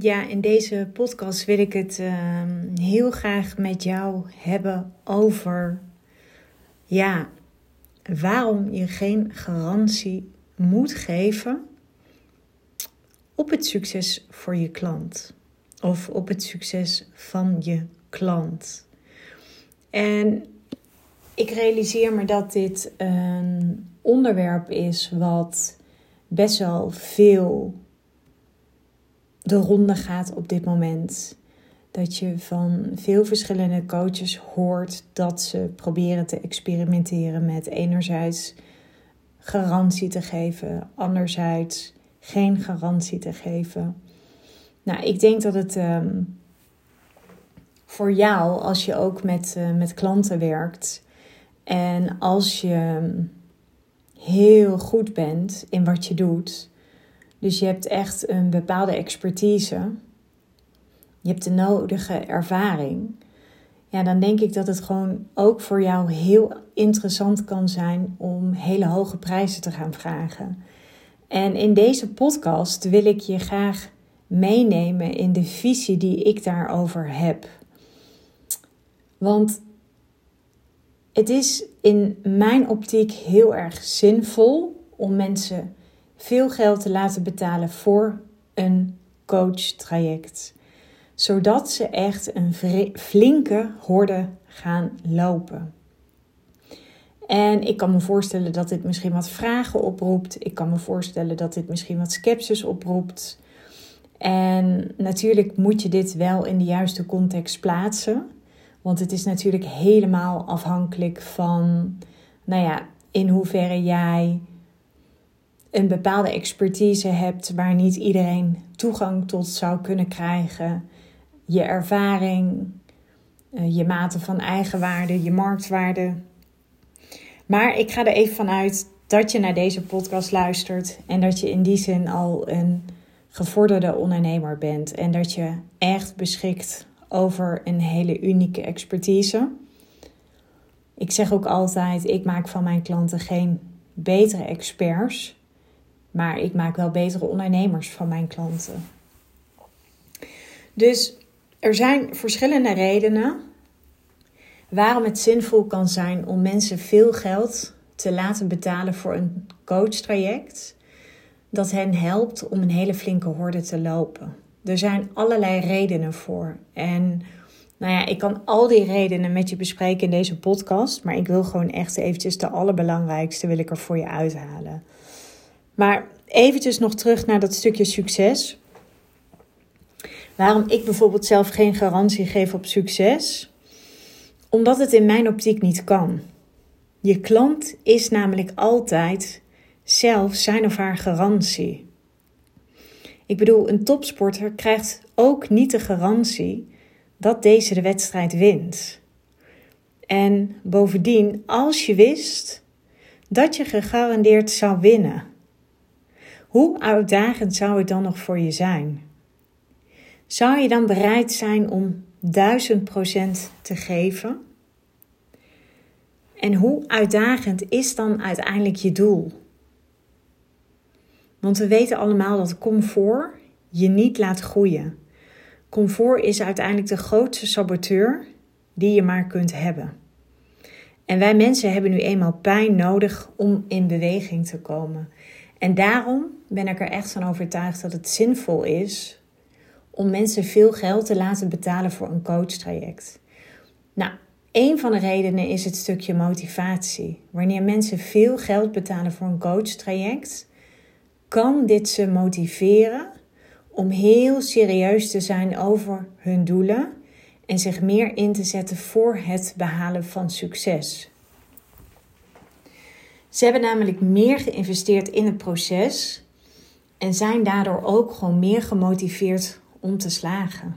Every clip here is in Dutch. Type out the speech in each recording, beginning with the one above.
Ja, in deze podcast wil ik het ehm, heel graag met jou hebben over ja, waarom je geen garantie moet geven op het succes voor je klant of op het succes van je klant. En ik realiseer me dat dit een onderwerp is wat best wel veel de ronde gaat op dit moment. Dat je van veel verschillende coaches hoort dat ze proberen te experimenteren met enerzijds garantie te geven, anderzijds geen garantie te geven. Nou, ik denk dat het ehm, voor jou, als je ook met, uh, met klanten werkt en als je heel goed bent in wat je doet, dus je hebt echt een bepaalde expertise. Je hebt de nodige ervaring. Ja, dan denk ik dat het gewoon ook voor jou heel interessant kan zijn om hele hoge prijzen te gaan vragen. En in deze podcast wil ik je graag meenemen in de visie die ik daarover heb. Want het is in mijn optiek heel erg zinvol om mensen veel geld te laten betalen voor een coach-traject. Zodat ze echt een flinke horde gaan lopen. En ik kan me voorstellen dat dit misschien wat vragen oproept. Ik kan me voorstellen dat dit misschien wat sceptisch oproept. En natuurlijk moet je dit wel in de juiste context plaatsen. Want het is natuurlijk helemaal afhankelijk van, nou ja, in hoeverre jij een bepaalde expertise hebt waar niet iedereen toegang tot zou kunnen krijgen, je ervaring, eh, je mate van eigenwaarde, je marktwaarde. Maar ik ga er even vanuit dat je naar deze podcast luistert en dat je in die zin al een gevorderde ondernemer bent en dat je echt beschikt over een hele unieke expertise. Ik zeg ook altijd: ik maak van mijn klanten geen betere experts, maar ik maak wel betere ondernemers van mijn klanten. Dus er zijn verschillende redenen waarom het zinvol kan zijn om mensen veel geld te laten betalen voor een coachtraject dat hen helpt om een hele flinke horde te lopen. Er zijn allerlei redenen voor. En nou ja, ik kan al die redenen met je bespreken in deze podcast, maar ik wil gewoon echt eventjes de allerbelangrijkste wil ik er voor je uithalen. Maar eventjes nog terug naar dat stukje succes. Waarom ik bijvoorbeeld zelf geen garantie geef op succes? Omdat het in mijn optiek niet kan. Je klant is namelijk altijd zelf zijn of haar garantie. Ik bedoel, een topsporter krijgt ook niet de garantie dat deze de wedstrijd wint. En bovendien, als je wist dat je gegarandeerd zou winnen, hoe uitdagend zou het dan nog voor je zijn? Zou je dan bereid zijn om 1000% te geven? En hoe uitdagend is dan uiteindelijk je doel? Want we weten allemaal dat comfort je niet laat groeien. Comfort is uiteindelijk de grootste saboteur die je maar kunt hebben. En wij mensen hebben nu eenmaal pijn nodig om in beweging te komen. En daarom ben ik er echt van overtuigd dat het zinvol is om mensen veel geld te laten betalen voor een coachtraject. Nou, een van de redenen is het stukje motivatie. Wanneer mensen veel geld betalen voor een coachtraject, kan dit ze motiveren om heel serieus te zijn over hun doelen en zich meer in te zetten voor het behalen van succes. Ze hebben namelijk meer geïnvesteerd in het proces en zijn daardoor ook gewoon meer gemotiveerd om te slagen.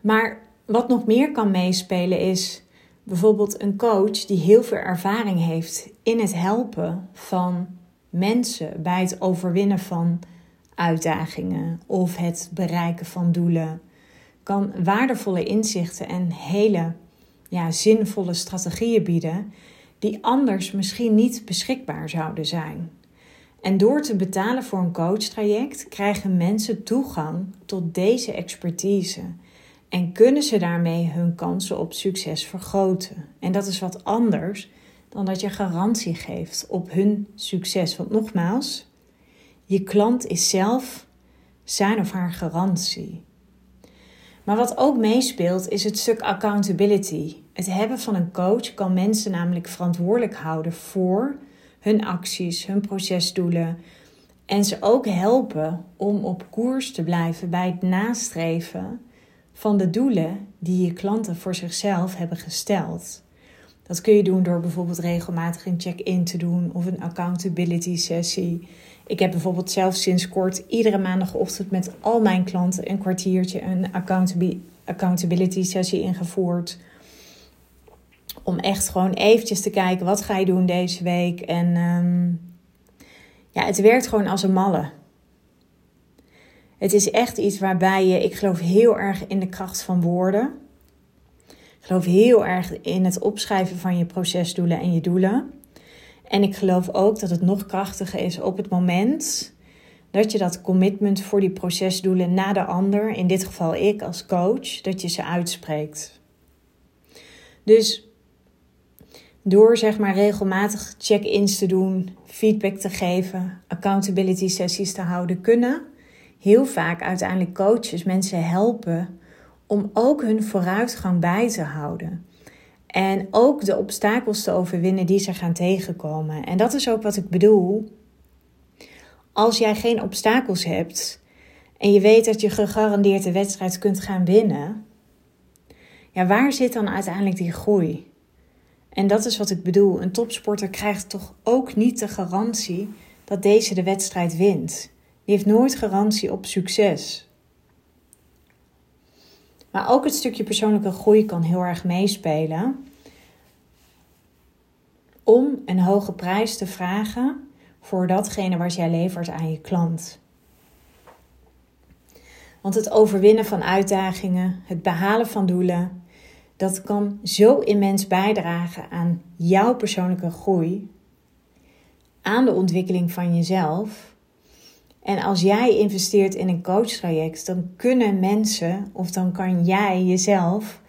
Maar wat nog meer kan meespelen is bijvoorbeeld een coach die heel veel ervaring heeft in het helpen van mensen bij het overwinnen van uitdagingen of het bereiken van doelen. Kan waardevolle inzichten en hele ja, zinvolle strategieën bieden die anders misschien niet beschikbaar zouden zijn. En door te betalen voor een coachtraject krijgen mensen toegang tot deze expertise en kunnen ze daarmee hun kansen op succes vergroten. En dat is wat anders dan dat je garantie geeft op hun succes. Want nogmaals, je klant is zelf zijn of haar garantie. Maar wat ook meespeelt is het stuk accountability. Het hebben van een coach kan mensen namelijk verantwoordelijk houden voor hun acties, hun procesdoelen. En ze ook helpen om op koers te blijven bij het nastreven van de doelen die je klanten voor zichzelf hebben gesteld. Dat kun je doen door bijvoorbeeld regelmatig een check-in te doen of een accountability sessie. Ik heb bijvoorbeeld zelf sinds kort iedere maandagochtend met al mijn klanten een kwartiertje een accountability sessie ingevoerd. Om echt gewoon eventjes te kijken wat ga je doen deze week. En ehm, ja, het werkt gewoon als een malle. Het is echt iets waarbij je, ik geloof heel erg in de kracht van woorden. Ik geloof heel erg in het opschrijven van je procesdoelen en je doelen. En ik geloof ook dat het nog krachtiger is op het moment dat je dat commitment voor die procesdoelen na de ander, in dit geval ik als coach, dat je ze uitspreekt. Dus door zeg maar regelmatig check-ins te doen, feedback te geven, accountability sessies te houden, kunnen heel vaak uiteindelijk coaches mensen helpen om ook hun vooruitgang bij te houden. En ook de obstakels te overwinnen die ze gaan tegenkomen. En dat is ook wat ik bedoel. Als jij geen obstakels hebt en je weet dat je gegarandeerd de wedstrijd kunt gaan winnen, ja, waar zit dan uiteindelijk die groei? En dat is wat ik bedoel. Een topsporter krijgt toch ook niet de garantie dat deze de wedstrijd wint. Die heeft nooit garantie op succes. Maar ook het stukje persoonlijke groei kan heel erg meespelen. Om een hoge prijs te vragen voor datgene wat jij levert aan je klant. Want het overwinnen van uitdagingen, het behalen van doelen, dat kan zo immens bijdragen aan jouw persoonlijke groei, aan de ontwikkeling van jezelf en als jij investeert in een coachtraject, dan kunnen mensen of dan kan jij jezelf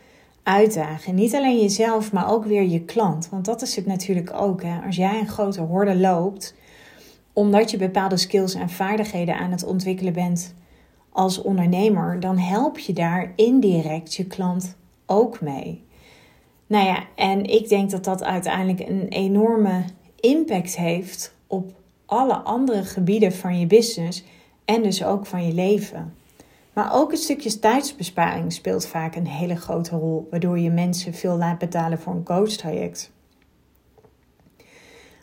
uitdagen. Niet alleen jezelf, maar ook weer je klant. Want dat is het natuurlijk ook. Hè? Als jij een grote horde loopt, omdat je bepaalde skills en vaardigheden aan het ontwikkelen bent als ondernemer, dan help je daar indirect je klant ook mee. Nou ja, en ik denk dat dat uiteindelijk een enorme impact heeft op alle andere gebieden van je business en dus ook van je leven. Maar ook het stukje tijdsbesparing speelt vaak een hele grote rol, waardoor je mensen veel laat betalen voor een coachtraject.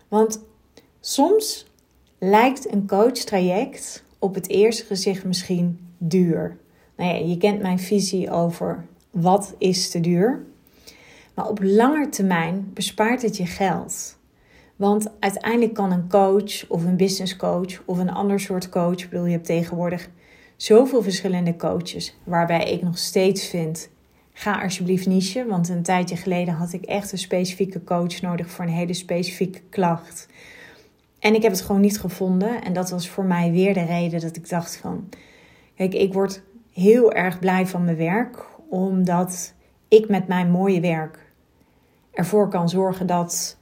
Want soms lijkt een coachtraject op het eerste gezicht misschien duur. Nou ja, je kent mijn visie over wat is te duur. Maar op lange termijn bespaart het je geld. Want uiteindelijk kan een coach of een business coach of een ander soort coach, ik bedoel, je hebt tegenwoordig zoveel verschillende coaches, waarbij ik nog steeds vind, ga alsjeblieft niche, want een tijdje geleden had ik echt een specifieke coach nodig voor een hele specifieke klacht. En ik heb het gewoon niet gevonden en dat was voor mij weer de reden dat ik dacht van, kijk, ik word heel erg blij van mijn werk, omdat ik met mijn mooie werk ervoor kan zorgen dat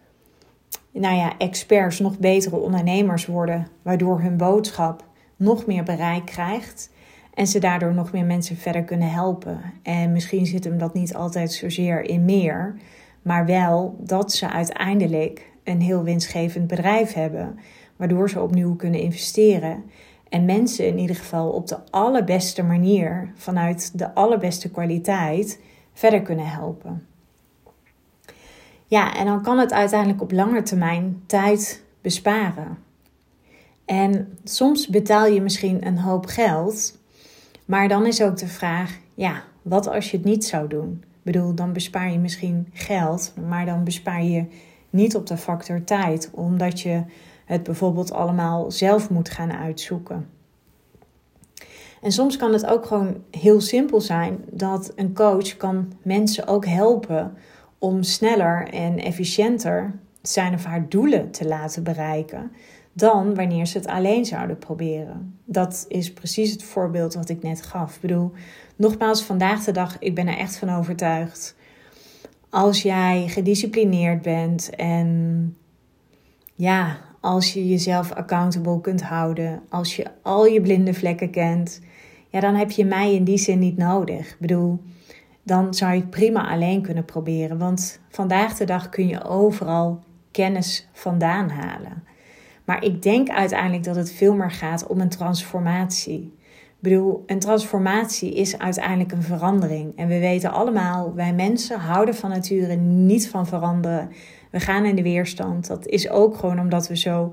nou ja, experts nog betere ondernemers worden, waardoor hun boodschap nog meer bereik krijgt en ze daardoor nog meer mensen verder kunnen helpen. En misschien zit hem dat niet altijd zozeer in meer, maar wel dat ze uiteindelijk een heel winstgevend bedrijf hebben, waardoor ze opnieuw kunnen investeren en mensen in ieder geval op de allerbeste manier, vanuit de allerbeste kwaliteit, verder kunnen helpen. Ja, en dan kan het uiteindelijk op lange termijn tijd besparen. En soms betaal je misschien een hoop geld, maar dan is ook de vraag: ja, wat als je het niet zou doen? Ik bedoel, dan bespaar je misschien geld, maar dan bespaar je niet op de factor tijd, omdat je het bijvoorbeeld allemaal zelf moet gaan uitzoeken. En soms kan het ook gewoon heel simpel zijn dat een coach kan mensen ook helpen om sneller en efficiënter zijn of haar doelen te laten bereiken. dan wanneer ze het alleen zouden proberen. Dat is precies het voorbeeld wat ik net gaf. Ik bedoel, nogmaals, vandaag de dag, ik ben er echt van overtuigd. Als jij gedisciplineerd bent en ja, als je jezelf accountable kunt houden, als je al je blinde vlekken kent, ja, dan heb je mij in die zin niet nodig. Ik bedoel, dan zou je het prima alleen kunnen proberen. Want vandaag de dag kun je overal kennis vandaan halen. Maar ik denk uiteindelijk dat het veel meer gaat om een transformatie. Bedoel, een transformatie is uiteindelijk een verandering. En we weten allemaal, wij mensen houden van nature niet van veranderen. We gaan in de weerstand. Dat is ook gewoon omdat we zo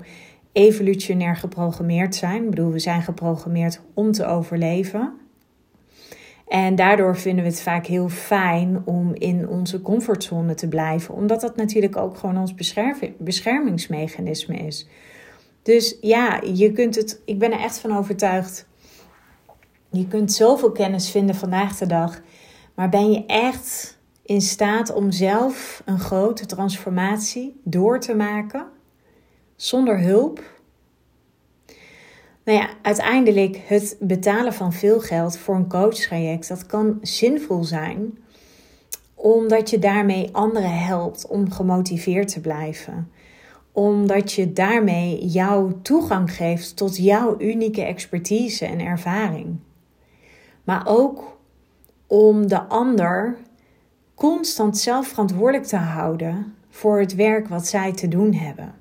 evolutionair geprogrammeerd zijn. Ik bedoel, we zijn geprogrammeerd om te overleven. En daardoor vinden we het vaak heel fijn om in onze comfortzone te blijven, omdat dat natuurlijk ook gewoon ons beschermingsmechanisme is. Dus ja, je kunt het, ik ben er echt van overtuigd. Je kunt zoveel kennis vinden vandaag de dag, maar ben je echt in staat om zelf een grote transformatie door te maken zonder hulp? Nou ja, uiteindelijk het betalen van veel geld voor een coachtraject, dat kan zinvol zijn, omdat je daarmee anderen helpt om gemotiveerd te blijven. Omdat je daarmee jouw toegang geeft tot jouw unieke expertise en ervaring. Maar ook om de ander constant zelf verantwoordelijk te houden voor het werk wat zij te doen hebben.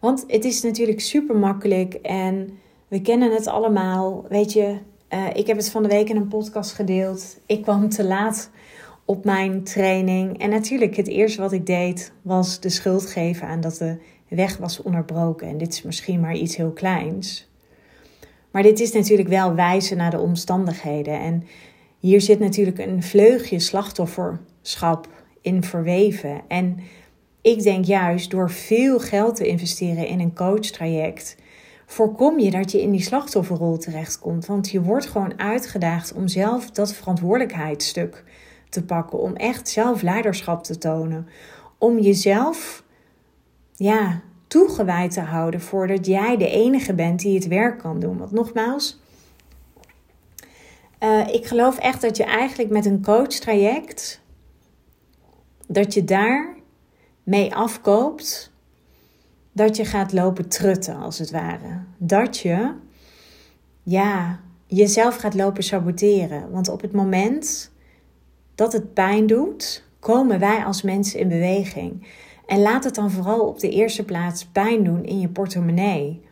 Want het is natuurlijk super makkelijk en we kennen het allemaal. Weet je, uh, ik heb het van de week in een podcast gedeeld. Ik kwam te laat op mijn training. En natuurlijk, het eerste wat ik deed was de schuld geven aan dat de weg was onderbroken. En dit is misschien maar iets heel kleins. Maar dit is natuurlijk wel wijzen naar de omstandigheden. En hier zit natuurlijk een vleugje slachtofferschap in verweven. En ik denk juist door veel geld te investeren in een coachtraject voorkom je dat je in die slachtofferrol terechtkomt. Want je wordt gewoon uitgedaagd om zelf dat verantwoordelijkheidsstuk te pakken. Om echt zelf leiderschap te tonen. Om jezelf ja, toegewijd te houden voordat jij de enige bent die het werk kan doen. Want nogmaals, uh, ik geloof echt dat je eigenlijk met een coach-traject, dat je daar mee afkoopt dat je gaat lopen trutten, als het ware. Dat je, ja, jezelf gaat lopen saboteren. Want op het moment dat het pijn doet, komen wij als mensen in beweging. En laat het dan vooral op de eerste plaats pijn doen in je portemonnee.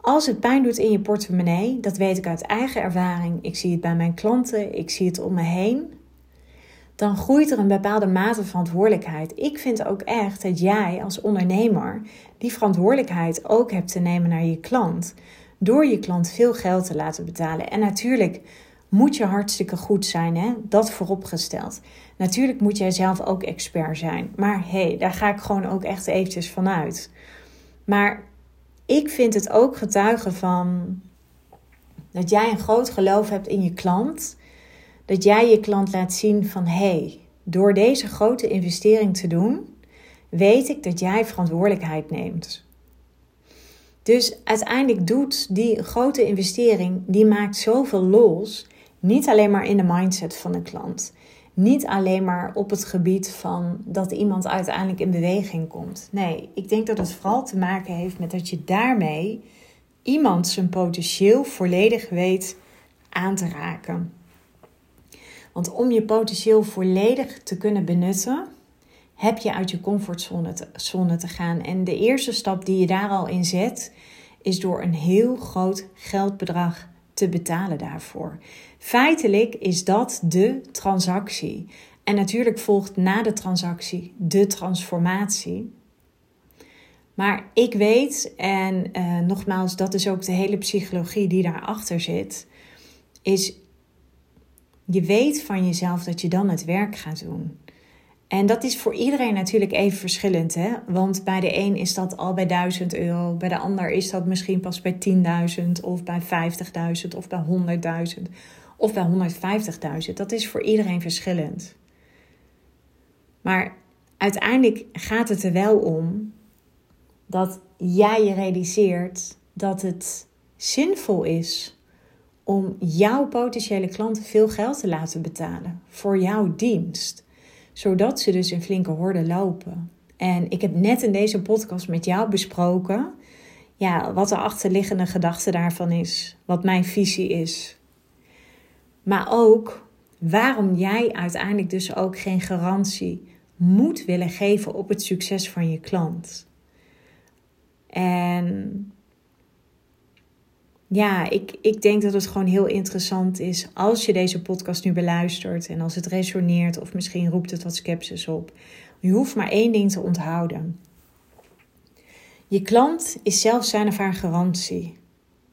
Als het pijn doet in je portemonnee, dat weet ik uit eigen ervaring. Ik zie het bij mijn klanten, ik zie het om me heen dan groeit er een bepaalde mate van verantwoordelijkheid. Ik vind ook echt dat jij als ondernemer die verantwoordelijkheid ook hebt te nemen naar je klant. Door je klant veel geld te laten betalen. En natuurlijk moet je hartstikke goed zijn, hè? dat vooropgesteld. Natuurlijk moet jij zelf ook expert zijn. Maar hé, hey, daar ga ik gewoon ook echt eventjes vanuit. Maar ik vind het ook getuigen van dat jij een groot geloof hebt in je klant dat jij je klant laat zien van hé, hey, door deze grote investering te doen, weet ik dat jij verantwoordelijkheid neemt. Dus uiteindelijk doet die grote investering, die maakt zoveel los, niet alleen maar in de mindset van de klant. Niet alleen maar op het gebied van dat iemand uiteindelijk in beweging komt. Nee, ik denk dat het vooral te maken heeft met dat je daarmee iemand zijn potentieel volledig weet aan te raken. Want om je potentieel volledig te kunnen benutten, heb je uit je comfortzone te, zone te gaan. En de eerste stap die je daar al in zet, is door een heel groot geldbedrag te betalen daarvoor. Feitelijk is dat de transactie. En natuurlijk volgt na de transactie de transformatie. Maar ik weet, en uh, nogmaals, dat is ook de hele psychologie die daarachter zit, is je weet van jezelf dat je dan het werk gaat doen. En dat is voor iedereen natuurlijk even verschillend. Hè? Want bij de een is dat al bij 1000 euro. Bij de ander is dat misschien pas bij 10.000 of bij 50.000 of bij 100.000 of bij 150.000. Dat is voor iedereen verschillend. Maar uiteindelijk gaat het er wel om dat jij je realiseert dat het zinvol is om jouw potentiële klanten veel geld te laten betalen voor jouw dienst, zodat ze dus een flinke horde lopen. En ik heb net in deze podcast met jou besproken ja, wat de achterliggende gedachte daarvan is, wat mijn visie is. Maar ook waarom jij uiteindelijk dus ook geen garantie moet willen geven op het succes van je klant. En ja, ik, ik denk dat het gewoon heel interessant is als je deze podcast nu beluistert en als het resoneert of misschien roept het wat sceptisch op. Je hoeft maar één ding te onthouden. Je klant is zelf zijn of haar garantie.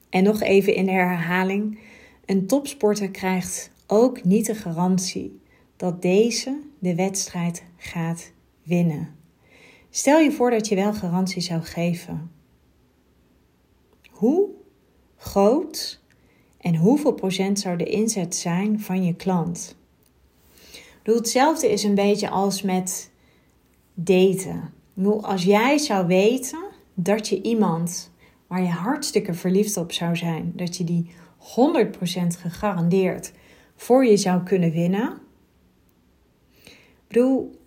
En nog even in de herhaling: een topsporter krijgt ook niet de garantie dat deze de wedstrijd gaat winnen. Stel je voor dat je wel garantie zou geven. Hoe groot en hoeveel procent zou de inzet zijn van je klant? Hetzelfde is een beetje als met daten. Als jij zou weten dat je iemand waar je hartstikke verliefd op zou zijn, dat je die 100% gegarandeerd voor je zou kunnen winnen. Bedoel,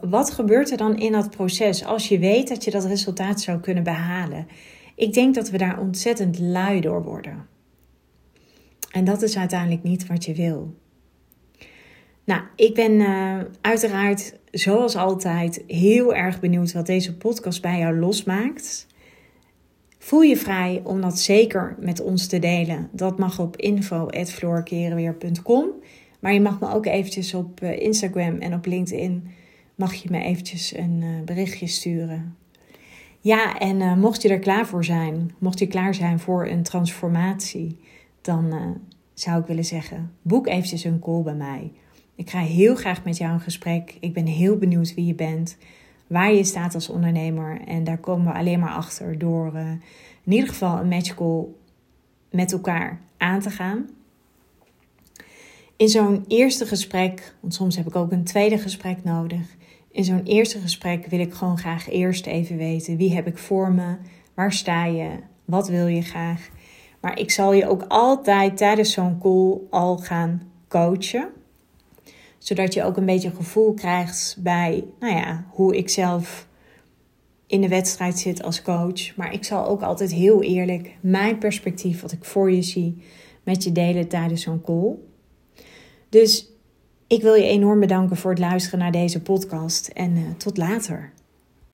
wat gebeurt er dan in dat proces als je weet dat je dat resultaat zou kunnen behalen? Ik denk dat we daar ontzettend lui door worden. En dat is uiteindelijk niet wat je wil. Nou, ik ben uh, uiteraard, zoals altijd, heel erg benieuwd wat deze podcast bij jou losmaakt. Voel je vrij om dat zeker met ons te delen. Dat mag op info.floorkerenweer.com. Maar je mag me ook eventjes op eh, Instagram en op LinkedIn mag je me eventjes een uh, berichtje sturen. Ja, en uh, mocht je er klaar voor zijn, mocht je klaar zijn voor een transformatie, dan zou ik willen zeggen, boek eventjes een call bij mij. Ik ga heel graag met jou in gesprek. Ik ben heel benieuwd wie je bent, waar je staat als ondernemer. En daar komen we alleen maar achter door uh, in ieder geval een matchcall met elkaar aan te gaan. In zo'n eerste gesprek, want soms heb ik ook een tweede gesprek nodig. In zo'n eerste gesprek wil ik gewoon graag eerst even weten wie heb ik voor me, waar sta je, wat wil je graag. Maar ik zal je ook altijd tijdens zo'n call al gaan coachen zodat je ook een beetje gevoel krijgt bij, nou ja, hoe ik zelf in de wedstrijd zit als coach. Maar ik zal ook altijd heel eerlijk mijn perspectief, wat ik voor je zie, met je delen tijdens zo'n call. Dus ik wil je enorm bedanken voor het luisteren naar deze podcast en uh, tot later.